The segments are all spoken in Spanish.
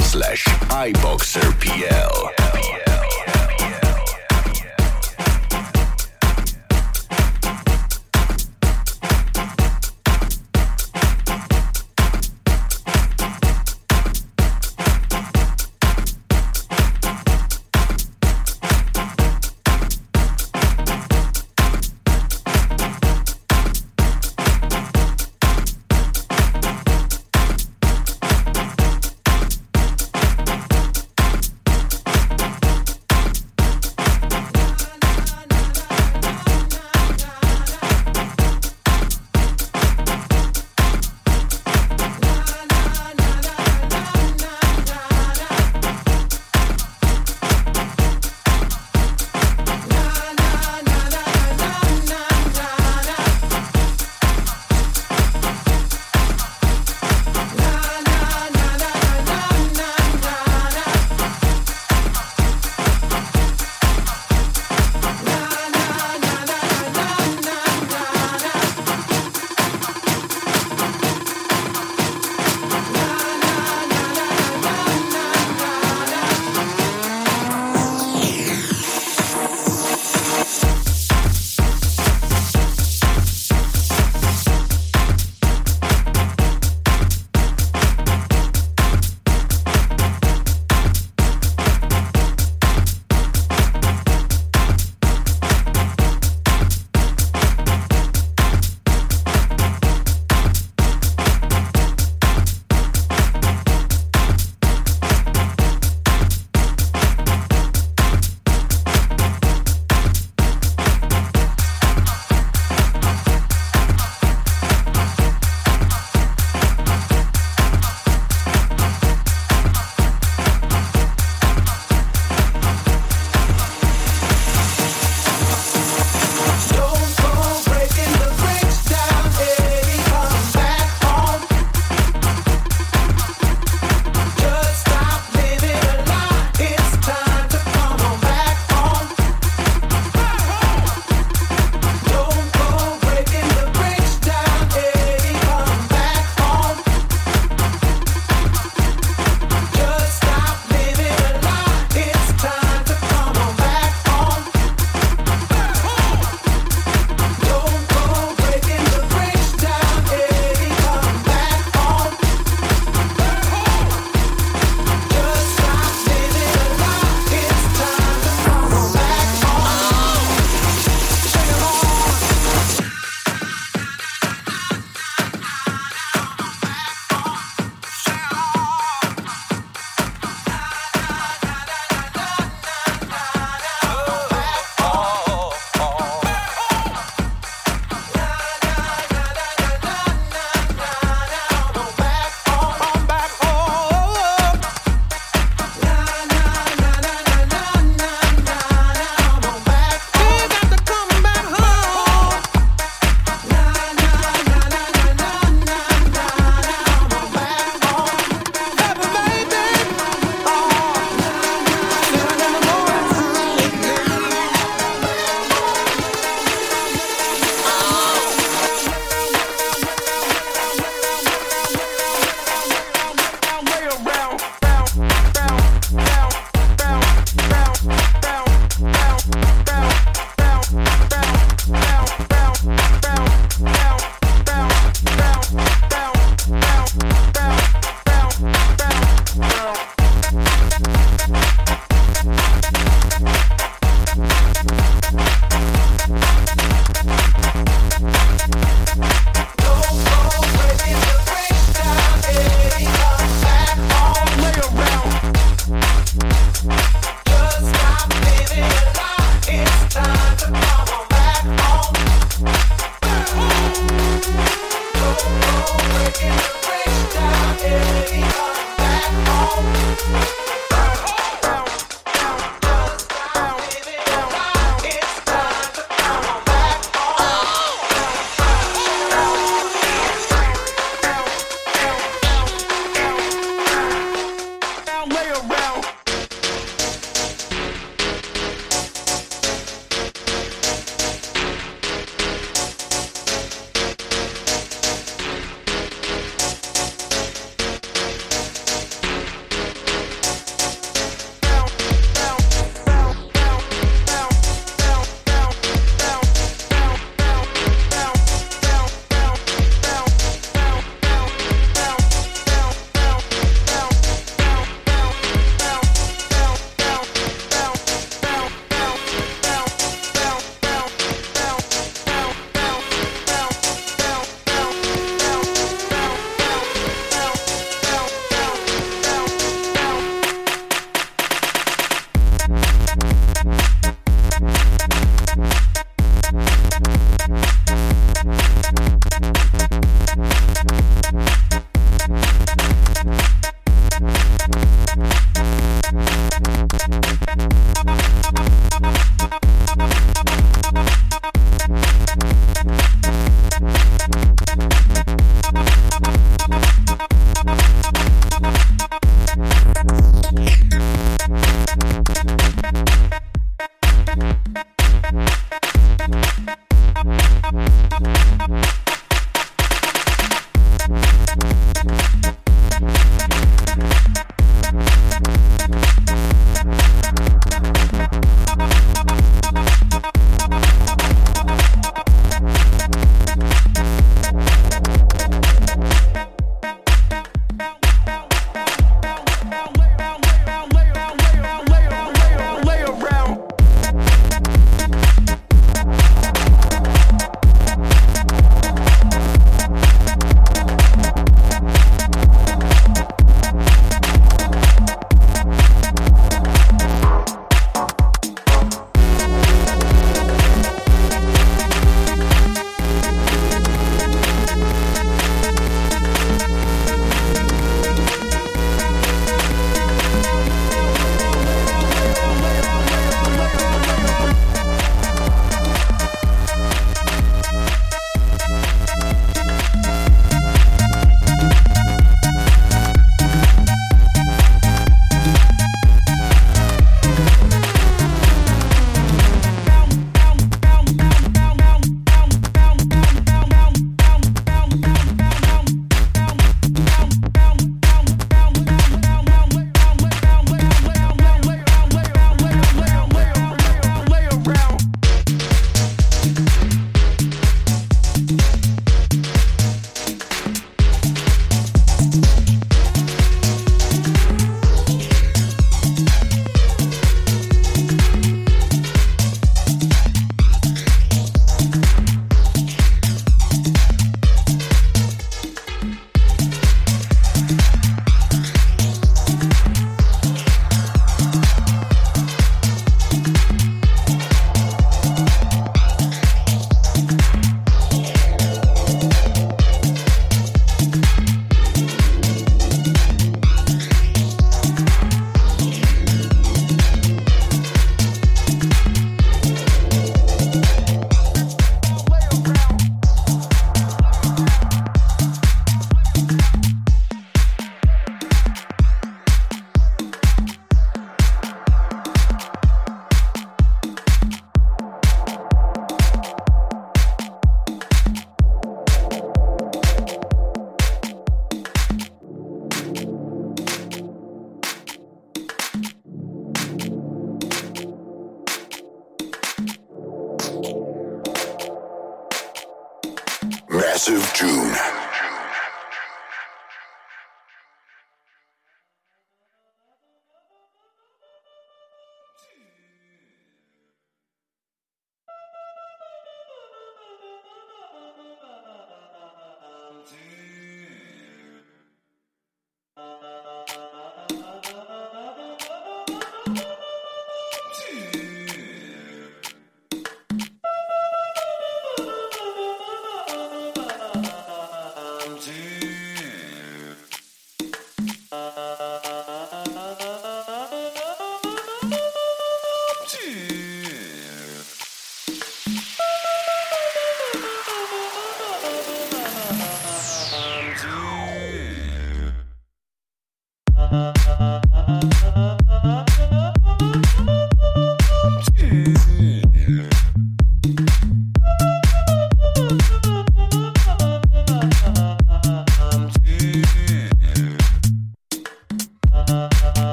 slash iBox.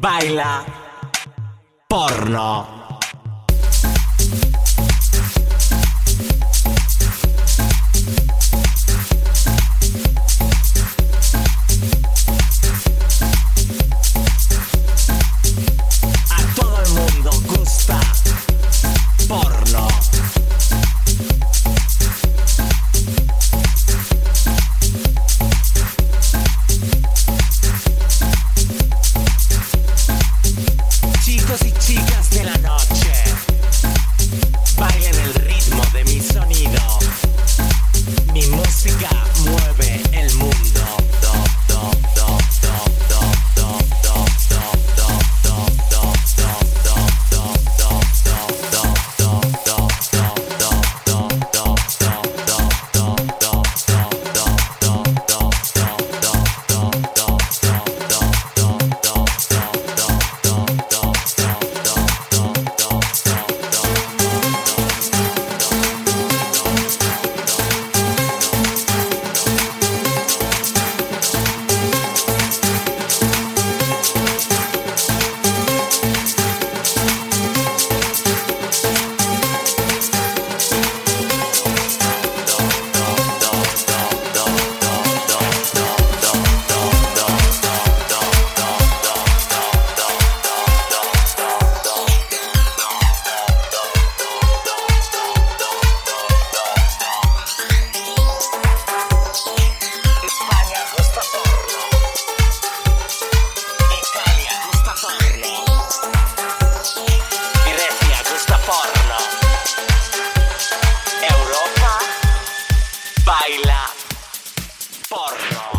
Baila porno. baila porno.